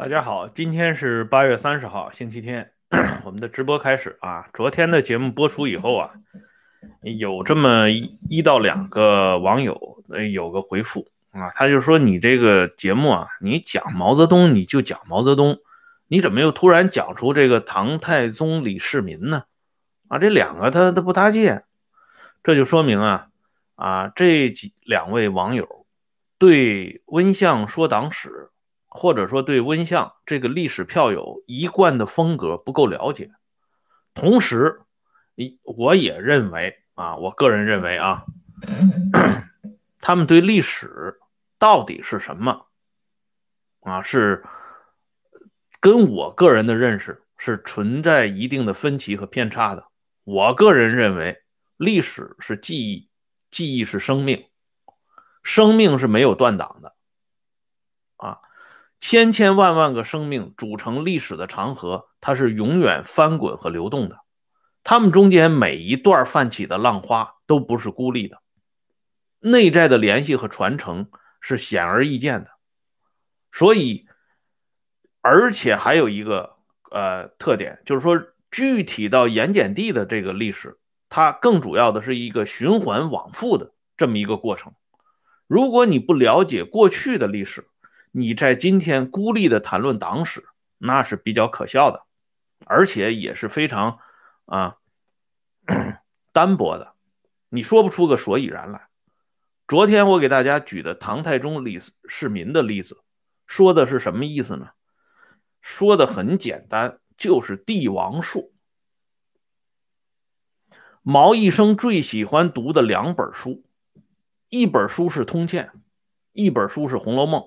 大家好，今天是八月三十号，星期天，我们的直播开始啊。昨天的节目播出以后啊，有这么一到两个网友呃有个回复啊，他就说你这个节目啊，你讲毛泽东你就讲毛泽东，你怎么又突然讲出这个唐太宗李世民呢？啊，这两个他他不搭界，这就说明啊啊这几两位网友对温相说党史。或者说对温相这个历史票友一贯的风格不够了解，同时，一我也认为啊，我个人认为啊，他们对历史到底是什么啊，是跟我个人的认识是存在一定的分歧和偏差的。我个人认为，历史是记忆，记忆是生命，生命是没有断档的啊。千千万万个生命组成历史的长河，它是永远翻滚和流动的。它们中间每一段泛起的浪花都不是孤立的，内在的联系和传承是显而易见的。所以，而且还有一个呃特点，就是说具体到盐碱地的这个历史，它更主要的是一个循环往复的这么一个过程。如果你不了解过去的历史，你在今天孤立的谈论党史，那是比较可笑的，而且也是非常啊 单薄的，你说不出个所以然来。昨天我给大家举的唐太宗李世民的例子，说的是什么意思呢？说的很简单，就是帝王术。毛一生最喜欢读的两本书，一本书是《通鉴》，一本书是《红楼梦》。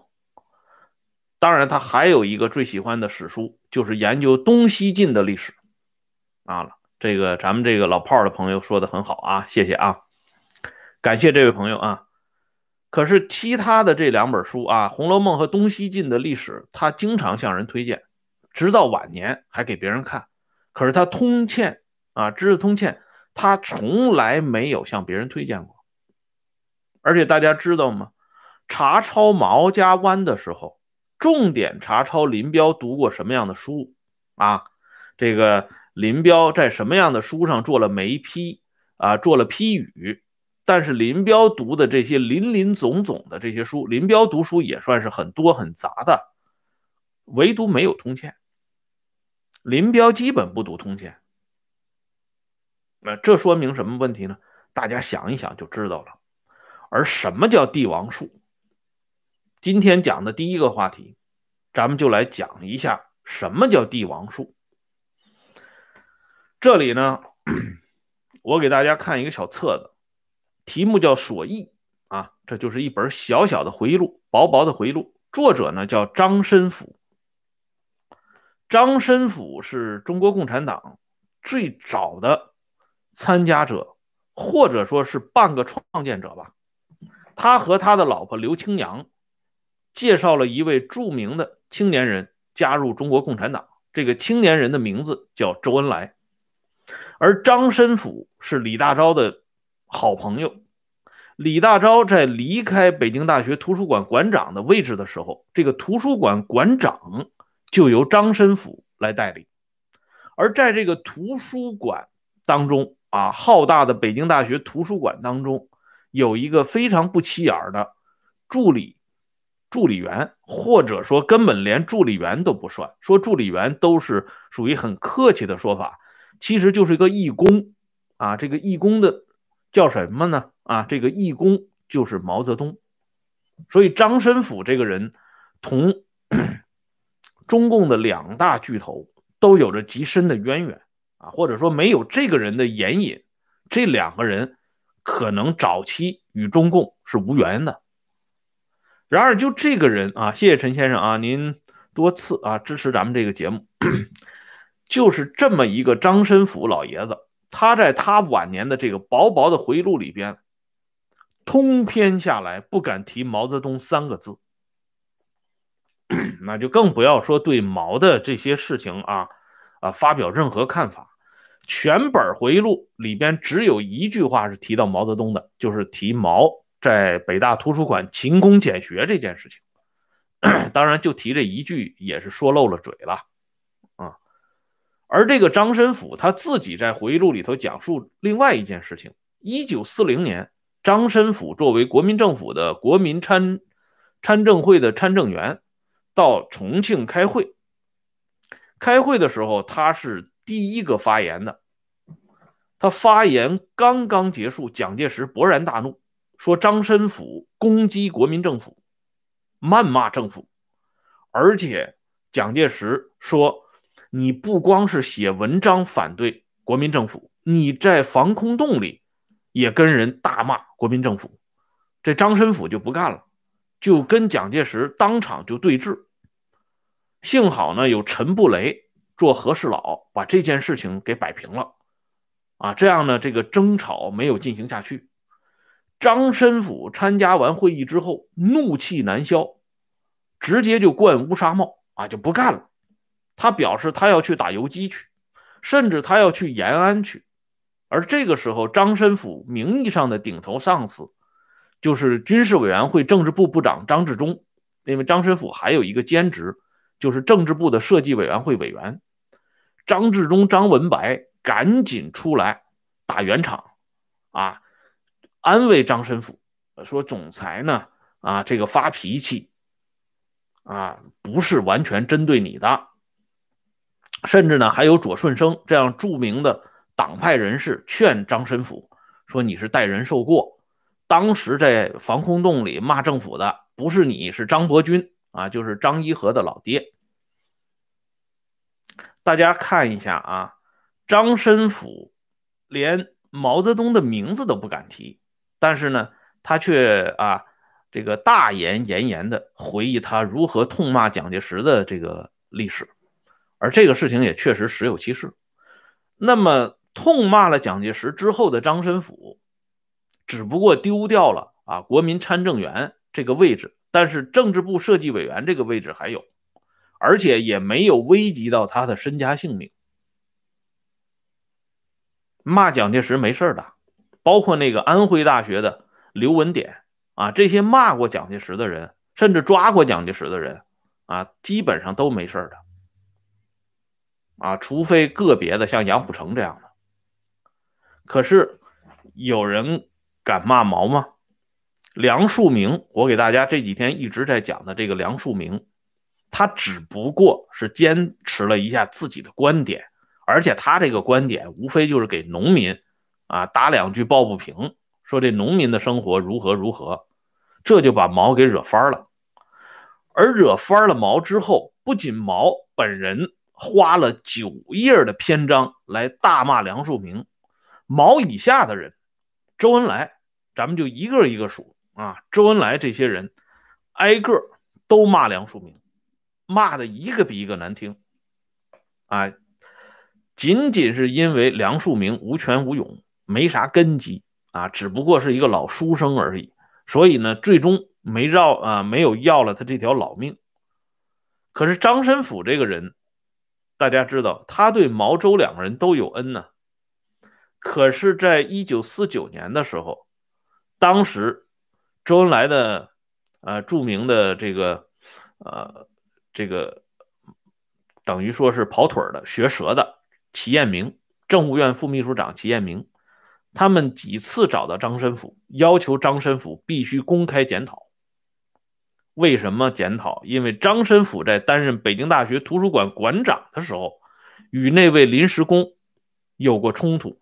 当然，他还有一个最喜欢的史书，就是研究东西晋的历史。啊，这个咱们这个老炮儿的朋友说的很好啊，谢谢啊，感谢这位朋友啊。可是其他的这两本书啊，《红楼梦》和东西晋的历史，他经常向人推荐，直到晚年还给别人看。可是他《通鉴》啊，《知识通鉴》，他从来没有向别人推荐过。而且大家知道吗？查抄毛家湾的时候。重点查抄林彪读过什么样的书啊？这个林彪在什么样的书上做了眉批啊？做了批语。但是林彪读的这些林林总总的这些书，林彪读书也算是很多很杂的，唯独没有通鉴。林彪基本不读通鉴。那这说明什么问题呢？大家想一想就知道了。而什么叫帝王术？今天讲的第一个话题，咱们就来讲一下什么叫帝王术。这里呢，我给大家看一个小册子，题目叫《索议》啊，这就是一本小小的回忆录，薄薄的回忆录。作者呢叫张申府。张申府是中国共产党最早的参加者，或者说是半个创建者吧。他和他的老婆刘清扬。介绍了一位著名的青年人加入中国共产党，这个青年人的名字叫周恩来，而张申府是李大钊的好朋友。李大钊在离开北京大学图书馆馆长的位置的时候，这个图书馆馆长就由张申府来代理。而在这个图书馆当中啊，浩大的北京大学图书馆当中，有一个非常不起眼的助理。助理员，或者说根本连助理员都不算，说助理员都是属于很客气的说法，其实就是一个义工啊。这个义工的叫什么呢？啊，这个义工就是毛泽东。所以张申府这个人同 中共的两大巨头都有着极深的渊源啊，或者说没有这个人的眼引，这两个人可能早期与中共是无缘的。然而，就这个人啊，谢谢陈先生啊，您多次啊支持咱们这个节目，就是这么一个张申府老爷子，他在他晚年的这个薄薄的回忆录里边，通篇下来不敢提毛泽东三个字，那就更不要说对毛的这些事情啊啊发表任何看法。全本回忆录里边只有一句话是提到毛泽东的，就是提毛。在北大图书馆勤工俭学这件事情，当然就提这一句也是说漏了嘴了啊。而这个张申府他自己在回忆录里头讲述另外一件事情：一九四零年，张申府作为国民政府的国民参参政会的参政员，到重庆开会。开会的时候，他是第一个发言的。他发言刚刚结束，蒋介石勃然大怒，说张申府攻击国民政府，谩骂政府，而且蒋介石说：“你不光是写文章反对国民政府，你在防空洞里也跟人大骂国民政府。”这张申府就不干了，就跟蒋介石当场就对峙。幸好呢，有陈布雷做和事佬，把这件事情给摆平了。啊，这样呢，这个争吵没有进行下去。张申府参加完会议之后，怒气难消，直接就冠乌纱帽啊，就不干了。他表示他要去打游击去，甚至他要去延安去。而这个时候，张申府名义上的顶头上司就是军事委员会政治部部长张治中，因为张申府还有一个兼职，就是政治部的设计委员会委员张治中、张文白。赶紧出来打圆场，啊，安慰张申府说：“总裁呢，啊，这个发脾气，啊，不是完全针对你的。”甚至呢，还有左顺生这样著名的党派人士劝张申府说：“你是代人受过，当时在防空洞里骂政府的不是你，是张伯钧啊，就是张一和的老爹。”大家看一下啊。张申府连毛泽东的名字都不敢提，但是呢，他却啊，这个大言炎炎的回忆他如何痛骂蒋介石的这个历史，而这个事情也确实实有其事。那么，痛骂了蒋介石之后的张申府，只不过丢掉了啊国民参政员这个位置，但是政治部设计委员这个位置还有，而且也没有危及到他的身家性命。骂蒋介石没事的，包括那个安徽大学的刘文典啊，这些骂过蒋介石的人，甚至抓过蒋介石的人啊，基本上都没事的啊，除非个别的像杨虎城这样的。可是有人敢骂毛吗？梁漱溟，我给大家这几天一直在讲的这个梁漱溟，他只不过是坚持了一下自己的观点。而且他这个观点无非就是给农民啊打两句抱不平，说这农民的生活如何如何，这就把毛给惹翻了。而惹翻了毛之后，不仅毛本人花了九页的篇章来大骂梁漱溟，毛以下的人，周恩来，咱们就一个一个数啊，周恩来这些人挨个都骂梁漱溟，骂的一个比一个难听，啊。仅仅是因为梁漱溟无权无勇，没啥根基啊，只不过是一个老书生而已，所以呢，最终没绕啊，没有要了他这条老命。可是张申府这个人，大家知道，他对毛周两个人都有恩呢。可是，在一九四九年的时候，当时周恩来的呃著名的这个呃这个等于说是跑腿的、学舌的。齐彦明，政务院副秘书长齐彦明，他们几次找到张申府，要求张申府必须公开检讨。为什么检讨？因为张申府在担任北京大学图书馆馆长的时候，与那位临时工有过冲突，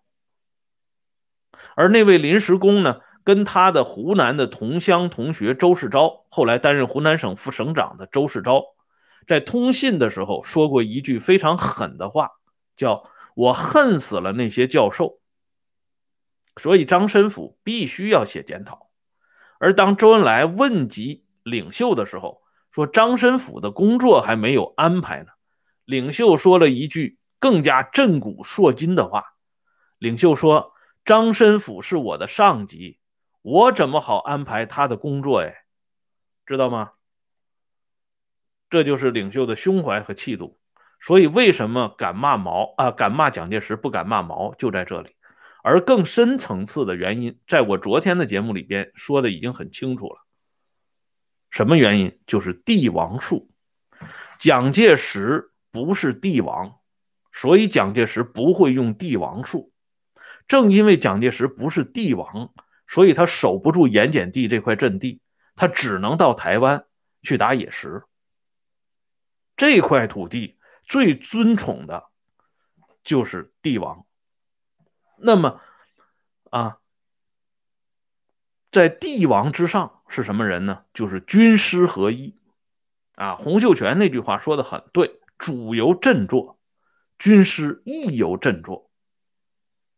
而那位临时工呢，跟他的湖南的同乡同学周世钊，后来担任湖南省副省长的周世钊，在通信的时候说过一句非常狠的话。叫我恨死了那些教授，所以张申府必须要写检讨。而当周恩来问及领袖的时候，说张申府的工作还没有安排呢。领袖说了一句更加震古烁今的话：领袖说，张申府是我的上级，我怎么好安排他的工作？哎，知道吗？这就是领袖的胸怀和气度。所以，为什么敢骂毛啊？敢骂蒋介石，不敢骂毛，就在这里。而更深层次的原因，在我昨天的节目里边说的已经很清楚了。什么原因？就是帝王术。蒋介石不是帝王，所以蒋介石不会用帝王术。正因为蒋介石不是帝王，所以他守不住盐碱地这块阵地，他只能到台湾去打野食。这块土地最尊崇的就是帝王。那么，啊，在帝王之上是什么人呢？就是军师合一。啊，洪秀全那句话说的很对：“主由振作，军师亦由振作。”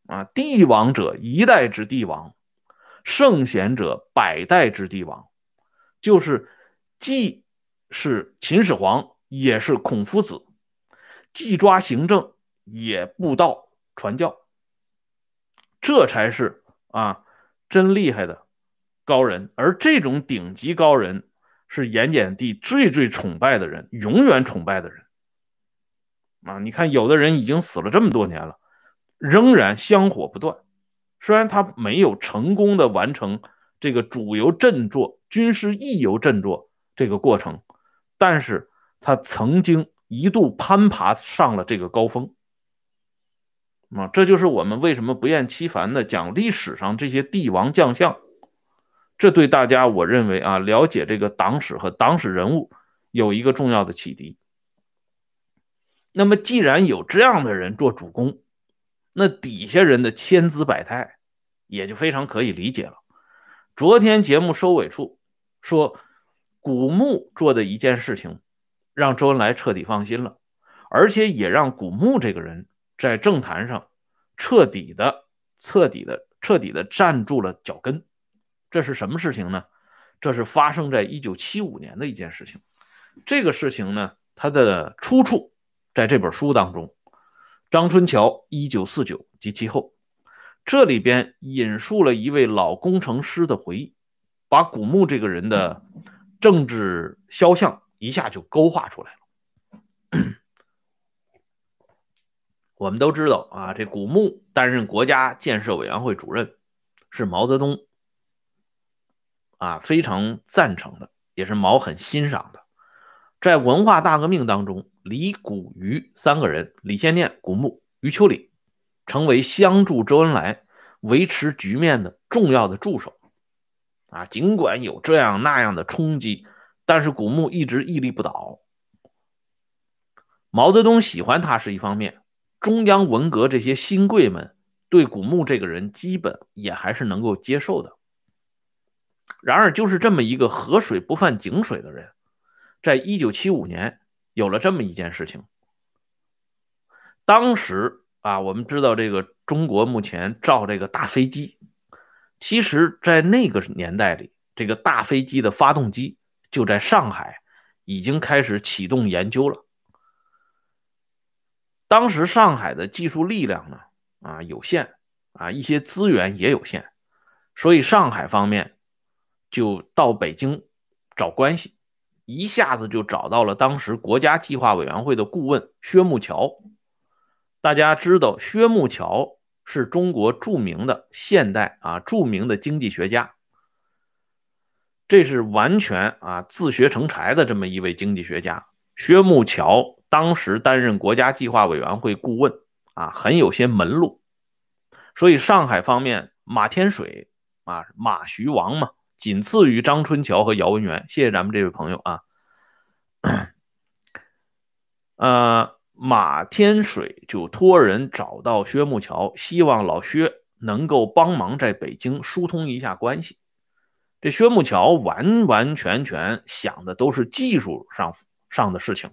啊，帝王者一代之帝王，圣贤者百代之帝王，就是既是秦始皇，也是孔夫子，既抓行政，也布道传教，这才是啊真厉害的高人。而这种顶级高人，是盐碱地最最崇拜的人，永远崇拜的人。啊，你看，有的人已经死了这么多年了。仍然香火不断，虽然他没有成功的完成这个主由振作、军师亦由振作这个过程，但是他曾经一度攀爬上了这个高峰。啊，这就是我们为什么不厌其烦的讲历史上这些帝王将相，这对大家我认为啊，了解这个党史和党史人物有一个重要的启迪。那么，既然有这样的人做主公，那底下人的千姿百态，也就非常可以理解了。昨天节目收尾处说，古墓做的一件事情，让周恩来彻底放心了，而且也让古墓这个人在政坛上彻底的、彻底的、彻底的站住了脚跟。这是什么事情呢？这是发生在一九七五年的一件事情。这个事情呢，它的出处在这本书当中。张春桥一九四九及其后，这里边引述了一位老工程师的回忆，把古墓这个人的政治肖像一下就勾画出来了。我们都知道啊，这古墓担任国家建设委员会主任，是毛泽东啊非常赞成的，也是毛很欣赏的。在文化大革命当中。李、古、余三个人，李先念、古墓、余秋里，成为相助周恩来维持局面的重要的助手。啊，尽管有这样那样的冲击，但是古墓一直屹立不倒。毛泽东喜欢他是一方面，中央文革这些新贵们对古墓这个人基本也还是能够接受的。然而，就是这么一个河水不犯井水的人，在一九七五年。有了这么一件事情，当时啊，我们知道这个中国目前造这个大飞机，其实，在那个年代里，这个大飞机的发动机就在上海已经开始启动研究了。当时上海的技术力量呢，啊有限，啊一些资源也有限，所以上海方面就到北京找关系。一下子就找到了当时国家计划委员会的顾问薛木桥。大家知道，薛木桥是中国著名的现代啊著名的经济学家，这是完全啊自学成才的这么一位经济学家。薛木桥当时担任国家计划委员会顾问啊，很有些门路。所以上海方面，马天水啊，马徐王嘛。仅次于张春桥和姚文元，谢谢咱们这位朋友啊。呃，马天水就托人找到薛木桥，希望老薛能够帮忙在北京疏通一下关系。这薛木桥完完全全想的都是技术上上的事情，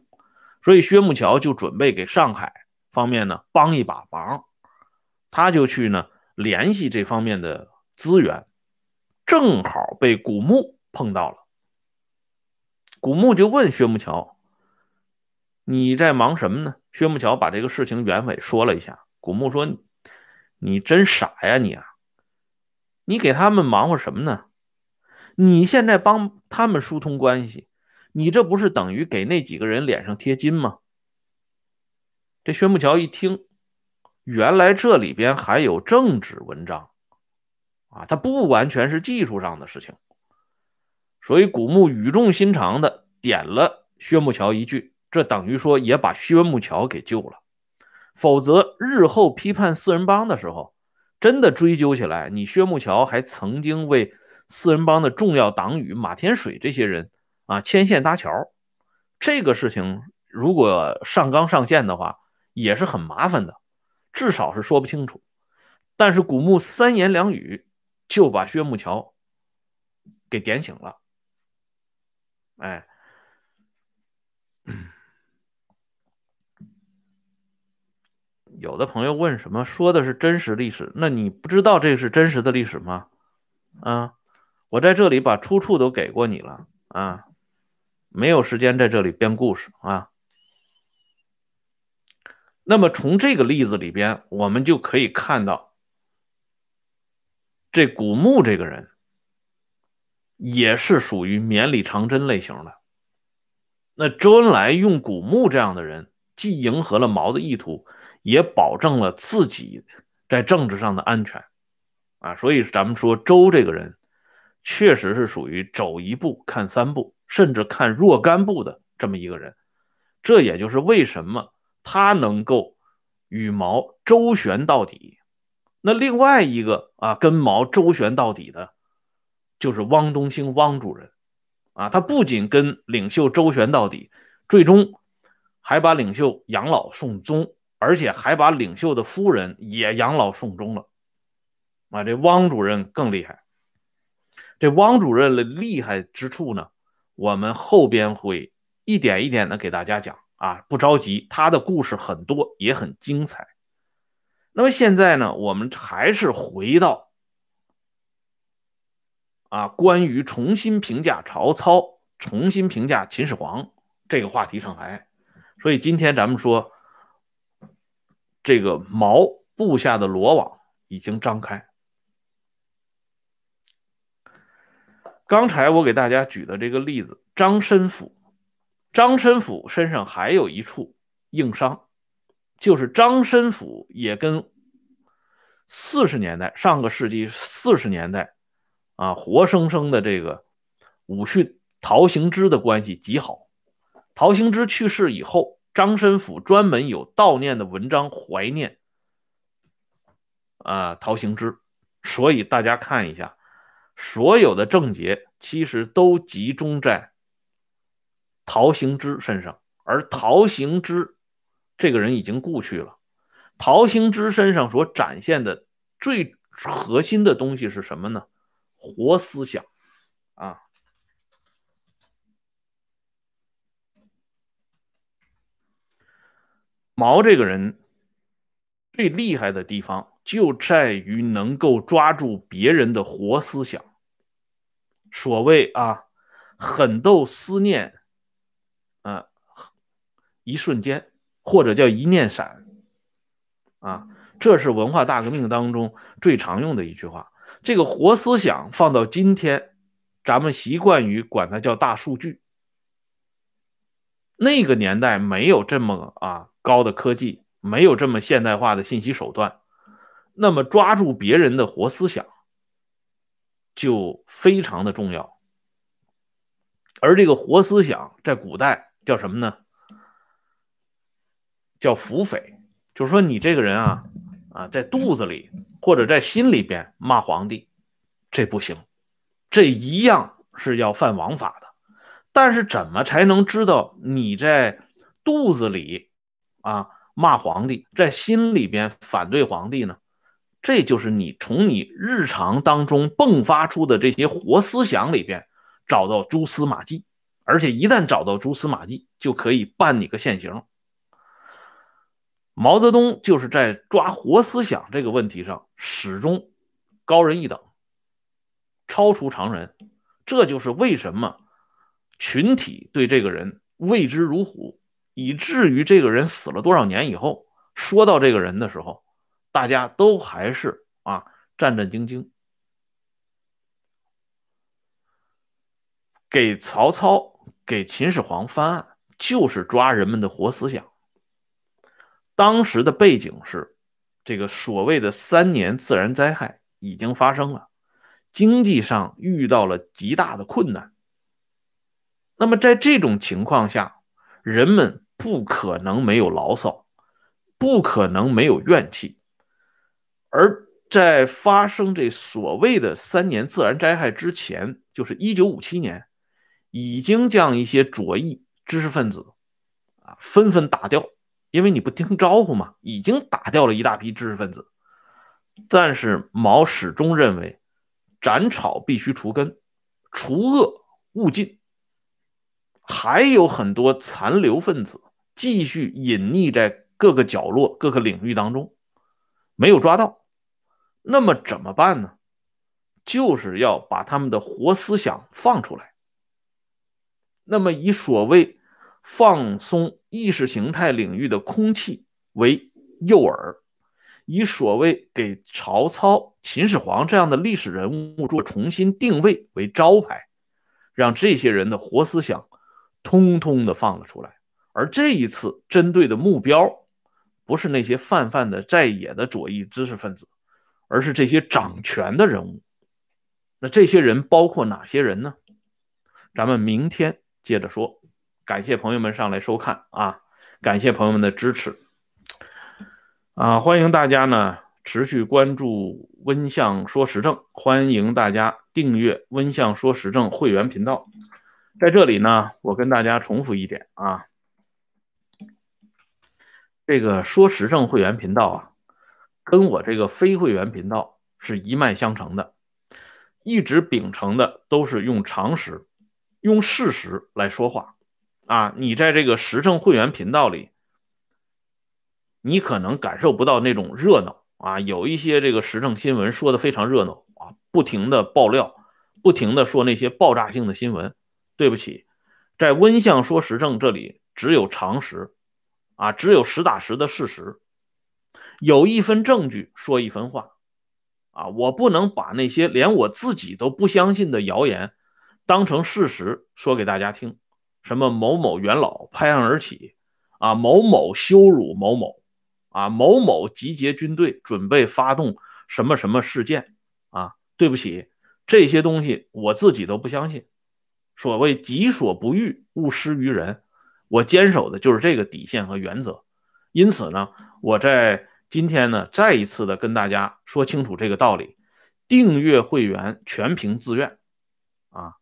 所以薛木桥就准备给上海方面呢帮一把忙，他就去呢联系这方面的资源。正好被古墓碰到了，古墓就问薛木桥：“你在忙什么呢？”薛木桥把这个事情原委说了一下。古墓说：“你真傻呀你啊！你给他们忙活什么呢？你现在帮他们疏通关系，你这不是等于给那几个人脸上贴金吗？”这薛木桥一听，原来这里边还有政治文章。啊，它不完全是技术上的事情，所以古墓语重心长的点了薛木桥一句，这等于说也把薛木桥给救了。否则日后批判四人帮的时候，真的追究起来，你薛木桥还曾经为四人帮的重要党羽马天水这些人啊牵线搭桥，这个事情如果上纲上线的话，也是很麻烦的，至少是说不清楚。但是古墓三言两语就把薛木桥给点醒了，哎，有的朋友问什么说的是真实历史？那你不知道这是真实的历史吗？啊，我在这里把出处都给过你了啊，没有时间在这里编故事啊。那么从这个例子里边，我们就可以看到。这古墓这个人，也是属于绵里藏针类型的。那周恩来用古墓这样的人，既迎合了毛的意图，也保证了自己在政治上的安全啊。所以咱们说周这个人，确实是属于走一步看三步，甚至看若干步的这么一个人。这也就是为什么他能够与毛周旋到底。那另外一个啊，跟毛周旋到底的，就是汪东兴汪主任，啊，他不仅跟领袖周旋到底，最终还把领袖养老送终，而且还把领袖的夫人也养老送终了，啊，这汪主任更厉害。这汪主任的厉害之处呢，我们后边会一点一点的给大家讲啊，不着急，他的故事很多，也很精彩。那么现在呢，我们还是回到啊，关于重新评价曹操、重新评价秦始皇这个话题上来。所以今天咱们说，这个毛布下的罗网已经张开。刚才我给大家举的这个例子，张申府，张申府身上还有一处硬伤。就是张申府也跟四十年代上个世纪四十年代啊，活生生的这个武训陶行知的关系极好。陶行知去世以后，张申府专门有悼念的文章怀念啊陶行知，所以大家看一下，所有的症结其实都集中在陶行知身上，而陶行知。这个人已经故去了。陶行知身上所展现的最核心的东西是什么呢？活思想啊！毛这个人最厉害的地方就在于能够抓住别人的活思想。所谓啊，狠斗思念，啊，一瞬间。或者叫一念闪，啊，这是文化大革命当中最常用的一句话。这个活思想放到今天，咱们习惯于管它叫大数据。那个年代没有这么啊高的科技，没有这么现代化的信息手段，那么抓住别人的活思想就非常的重要。而这个活思想在古代叫什么呢？叫腹诽，就是说你这个人啊，啊，在肚子里或者在心里边骂皇帝，这不行，这一样是要犯王法的。但是怎么才能知道你在肚子里啊骂皇帝，在心里边反对皇帝呢？这就是你从你日常当中迸发出的这些活思想里边找到蛛丝马迹，而且一旦找到蛛丝马迹，就可以办你个现行。毛泽东就是在抓活思想这个问题上始终高人一等，超出常人。这就是为什么群体对这个人畏之如虎，以至于这个人死了多少年以后，说到这个人的时候，大家都还是啊战战兢兢。给曹操、给秦始皇翻案，就是抓人们的活思想。当时的背景是，这个所谓的三年自然灾害已经发生了，经济上遇到了极大的困难，那么在这种情况下，人们不可能没有牢骚，不可能没有怨气，而在发生这所谓的三年自然灾害之前，就是一九五七年，已经将一些左翼知识分子啊纷纷打掉，因为你不听招呼嘛，已经打掉了一大批知识分子。但是毛始终认为，斩草必须除根，除恶务尽。还有很多残留分子继续隐匿在各个角落、各个领域当中，没有抓到。那么怎么办呢？就是要把他们的活思想放出来。那么以所谓放松意识形态领域的空气为诱饵。以所谓给曹操、秦始皇这样的历史人物做重新定位为招牌，让这些人的活思想通通的放了出来。而这一次针对的目标，不是那些泛泛的在野的左翼知识分子，而是这些掌权的人物。那这些人包括哪些人呢？咱们明天接着说。感谢朋友们上来收看啊！感谢朋友们的支持。啊，欢迎大家呢持续关注温相说时政，欢迎大家订阅温相说时政会员频道。在这里呢，我跟大家重复一点啊，这个说时政会员频道啊，跟我这个非会员频道是一脉相承的，一直秉承的都是用常识、用事实来说话啊。你在这个时政会员频道里。你可能感受不到那种热闹啊，有一些这个时政新闻说的非常热闹啊，不停的爆料，不停的说那些爆炸性的新闻。对不起，在温相说时政这里只有常识啊，只有实打实的事实，有一分证据说一分话啊，我不能把那些连我自己都不相信的谣言当成事实说给大家听。什么某某元老拍案而起啊，某某羞辱某某。啊，某某集结军队，准备发动什么什么事件啊？对不起，这些东西我自己都不相信。所谓己所不欲，勿施于人，我坚守的就是这个底线和原则。因此呢，我在今天呢，再一次的跟大家说清楚这个道理：订阅会员全凭自愿啊。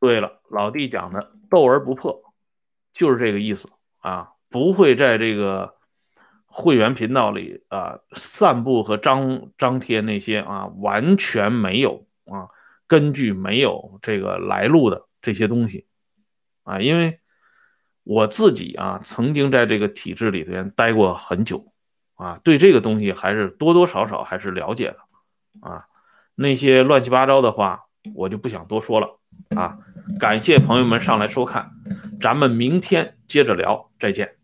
对了，老弟讲的“斗而不破”，就是这个意思啊！不会在这个会员频道里啊散布和张张贴那些啊完全没有啊根据、没有这个来路的这些东西啊！因为我自己啊曾经在这个体制里边待过很久啊，对这个东西还是多多少少还是了解的啊。那些乱七八糟的话，我就不想多说了。啊，感谢朋友们上来收看，咱们明天接着聊，再见。